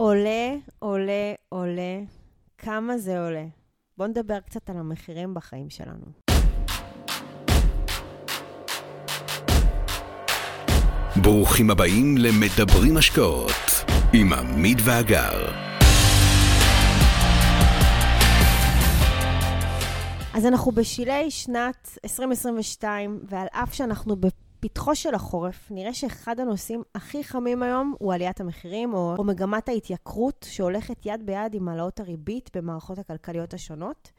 עולה, עולה, עולה. כמה זה עולה? בואו נדבר קצת על המחירים בחיים שלנו. ברוכים הבאים למדברים השקעות עם עמית ואגר. אז אנחנו בשלהי שנת 2022, ועל אף שאנחנו בפתחו של החורף, נראה שאחד הנושאים הכי חמים היום הוא עליית המחירים, או, או מגמת ההתייקרות שהולכת יד ביד עם העלאות הריבית במערכות הכלכליות השונות.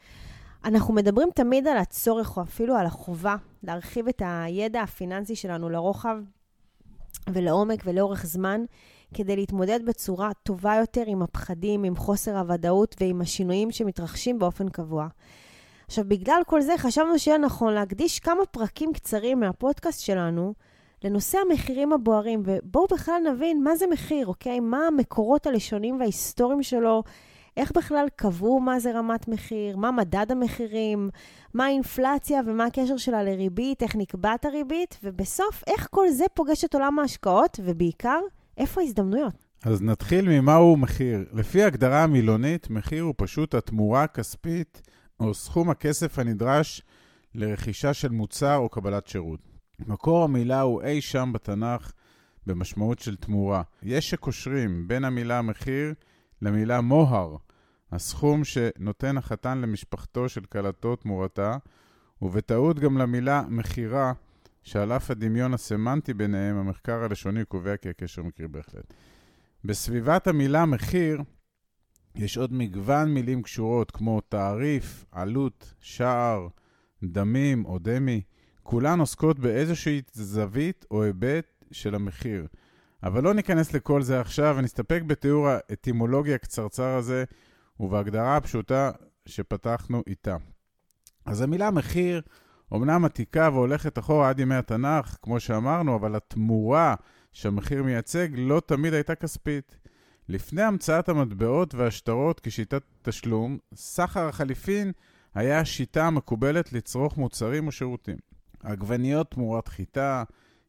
אנחנו מדברים תמיד על הצורך, או אפילו על החובה, להרחיב את הידע הפיננסי שלנו לרוחב ולעומק ולאורך זמן, כדי להתמודד בצורה טובה יותר עם הפחדים, עם חוסר הוודאות ועם השינויים שמתרחשים באופן קבוע. עכשיו, בגלל כל זה חשבנו שיהיה נכון להקדיש כמה פרקים קצרים מהפודקאסט שלנו לנושא המחירים הבוערים, ובואו בכלל נבין מה זה מחיר, אוקיי? מה המקורות הלשונים וההיסטוריים שלו, איך בכלל קבעו מה זה רמת מחיר, מה מדד המחירים, מה האינפלציה ומה הקשר שלה לריבית, איך נקבעת הריבית, ובסוף, איך כל זה פוגש את עולם ההשקעות, ובעיקר, איפה ההזדמנויות. אז נתחיל ממהו מחיר. לפי הגדרה המילונית, מחיר הוא פשוט התמורה הכספית או סכום הכסף הנדרש לרכישה של מוצר או קבלת שירות. מקור המילה הוא אי שם בתנ"ך במשמעות של תמורה. יש שקושרים בין המילה מחיר למילה מוהר, הסכום שנותן החתן למשפחתו של כלתו תמורתה, ובטעות גם למילה מכירה, שעל אף הדמיון הסמנטי ביניהם, המחקר הלשוני קובע כי הקשר מקרי בהחלט. בסביבת המילה מחיר, יש עוד מגוון מילים קשורות, כמו תעריף, עלות, שער, דמים או דמי. כולן עוסקות באיזושהי זווית או היבט של המחיר. אבל לא ניכנס לכל זה עכשיו, ונסתפק בתיאור האטימולוגי הקצרצר הזה ובהגדרה הפשוטה שפתחנו איתה. אז המילה מחיר אומנם עתיקה והולכת אחורה עד ימי התנ"ך, כמו שאמרנו, אבל התמורה שהמחיר מייצג לא תמיד הייתה כספית. לפני המצאת המטבעות והשטרות כשיטת תשלום, סחר החליפין היה השיטה המקובלת לצרוך מוצרים או שירותים. עגבניות תמורת חיטה,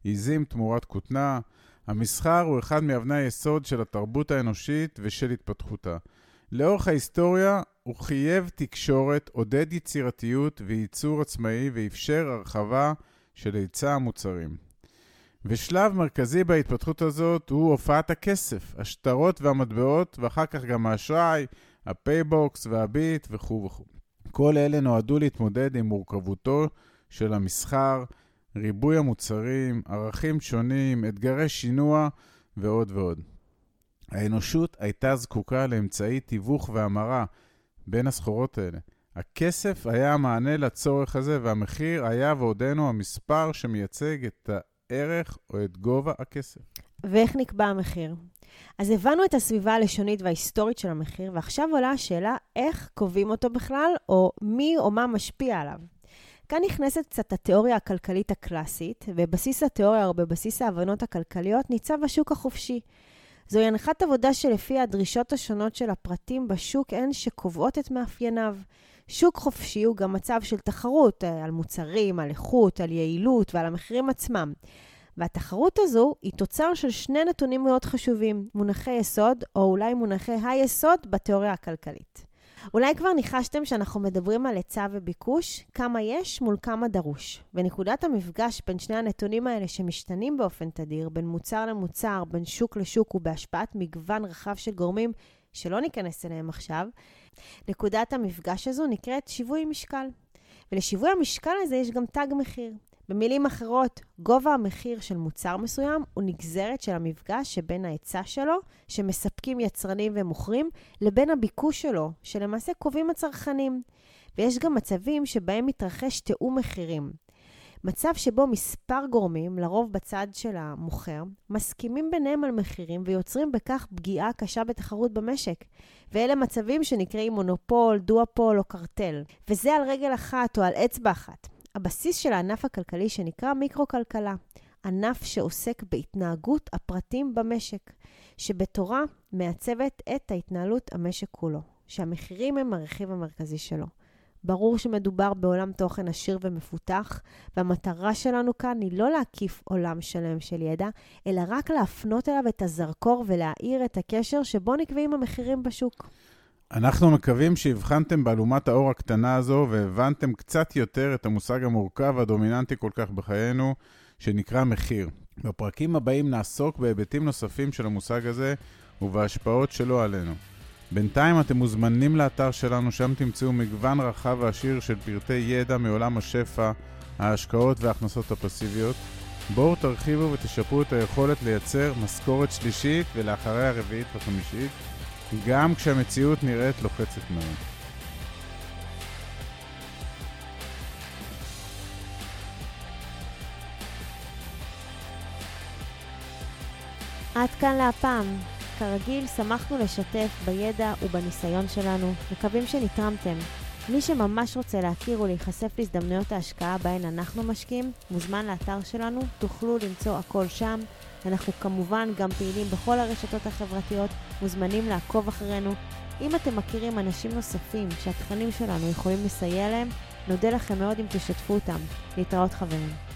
עיזים תמורת כותנה, המסחר הוא אחד מאבני היסוד של התרבות האנושית ושל התפתחותה. לאורך ההיסטוריה הוא חייב תקשורת, עודד יצירתיות וייצור עצמאי ואפשר הרחבה של היצע המוצרים. ושלב מרכזי בהתפתחות הזאת הוא הופעת הכסף, השטרות והמטבעות, ואחר כך גם האשראי, הפייבוקס והביט וכו' וכו'. כל אלה נועדו להתמודד עם מורכבותו של המסחר, ריבוי המוצרים, ערכים שונים, אתגרי שינוע ועוד ועוד. האנושות הייתה זקוקה לאמצעי תיווך והמרה בין הסחורות האלה. הכסף היה המענה לצורך הזה, והמחיר היה ועודנו המספר שמייצג את הערך או את גובה הכסף. ואיך נקבע המחיר? אז הבנו את הסביבה הלשונית וההיסטורית של המחיר, ועכשיו עולה השאלה איך קובעים אותו בכלל, או מי או מה משפיע עליו. כאן נכנסת קצת התיאוריה הכלכלית הקלאסית, ובבסיס התיאוריה או בבסיס ההבנות הכלכליות ניצב השוק החופשי. זוהי הנחת עבודה שלפיה הדרישות השונות של הפרטים בשוק הן שקובעות את מאפייניו. שוק חופשי הוא גם מצב של תחרות אה, על מוצרים, על איכות, על יעילות ועל המחירים עצמם. והתחרות הזו היא תוצר של שני נתונים מאוד חשובים, מונחי יסוד, או אולי מונחי היסוד בתיאוריה הכלכלית. אולי כבר ניחשתם שאנחנו מדברים על היצע וביקוש, כמה יש מול כמה דרוש. ונקודת המפגש בין שני הנתונים האלה שמשתנים באופן תדיר, בין מוצר למוצר, בין שוק לשוק ובהשפעת מגוון רחב של גורמים, שלא ניכנס אליהם עכשיו, נקודת המפגש הזו נקראת שיווי משקל. ולשיווי המשקל הזה יש גם תג מחיר. במילים אחרות, גובה המחיר של מוצר מסוים הוא נגזרת של המפגש שבין ההיצע שלו, שמספקים יצרנים ומוכרים, לבין הביקוש שלו, שלמעשה קובעים הצרכנים. ויש גם מצבים שבהם מתרחש תיאום מחירים. מצב שבו מספר גורמים, לרוב בצד של המוכר, מסכימים ביניהם על מחירים ויוצרים בכך פגיעה קשה בתחרות במשק. ואלה מצבים שנקראים מונופול, דואפול או קרטל. וזה על רגל אחת או על אצבע אחת. הבסיס של הענף הכלכלי שנקרא מיקרו-כלכלה. ענף שעוסק בהתנהגות הפרטים במשק, שבתורה מעצבת את ההתנהלות המשק כולו, שהמחירים הם הרכיב המרכזי שלו. ברור שמדובר בעולם תוכן עשיר ומפותח, והמטרה שלנו כאן היא לא להקיף עולם שלם של ידע, אלא רק להפנות אליו את הזרקור ולהאיר את הקשר שבו נקבעים המחירים בשוק. אנחנו מקווים שהבחנתם באלומת האור הקטנה הזו והבנתם קצת יותר את המושג המורכב והדומיננטי כל כך בחיינו, שנקרא מחיר. בפרקים הבאים נעסוק בהיבטים נוספים של המושג הזה ובהשפעות שלו עלינו. בינתיים אתם מוזמנים לאתר שלנו, שם תמצאו מגוון רחב ועשיר של פרטי ידע מעולם השפע, ההשקעות וההכנסות הפסיביות. בואו תרחיבו ותשפרו את היכולת לייצר משכורת שלישית ולאחריה רביעית וחמישית, גם כשהמציאות נראית לוחצת מאוד. עד כאן להפעם. כרגיל, שמחנו לשתף בידע ובניסיון שלנו, מקווים שנתרמתם. מי שממש רוצה להכיר ולהיחשף להזדמנויות ההשקעה בהן אנחנו משקיעים, מוזמן לאתר שלנו, תוכלו למצוא הכל שם. אנחנו כמובן גם פעילים בכל הרשתות החברתיות, מוזמנים לעקוב אחרינו. אם אתם מכירים אנשים נוספים שהתכנים שלנו יכולים לסייע להם, נודה לכם מאוד אם תשתפו אותם. להתראות חברים.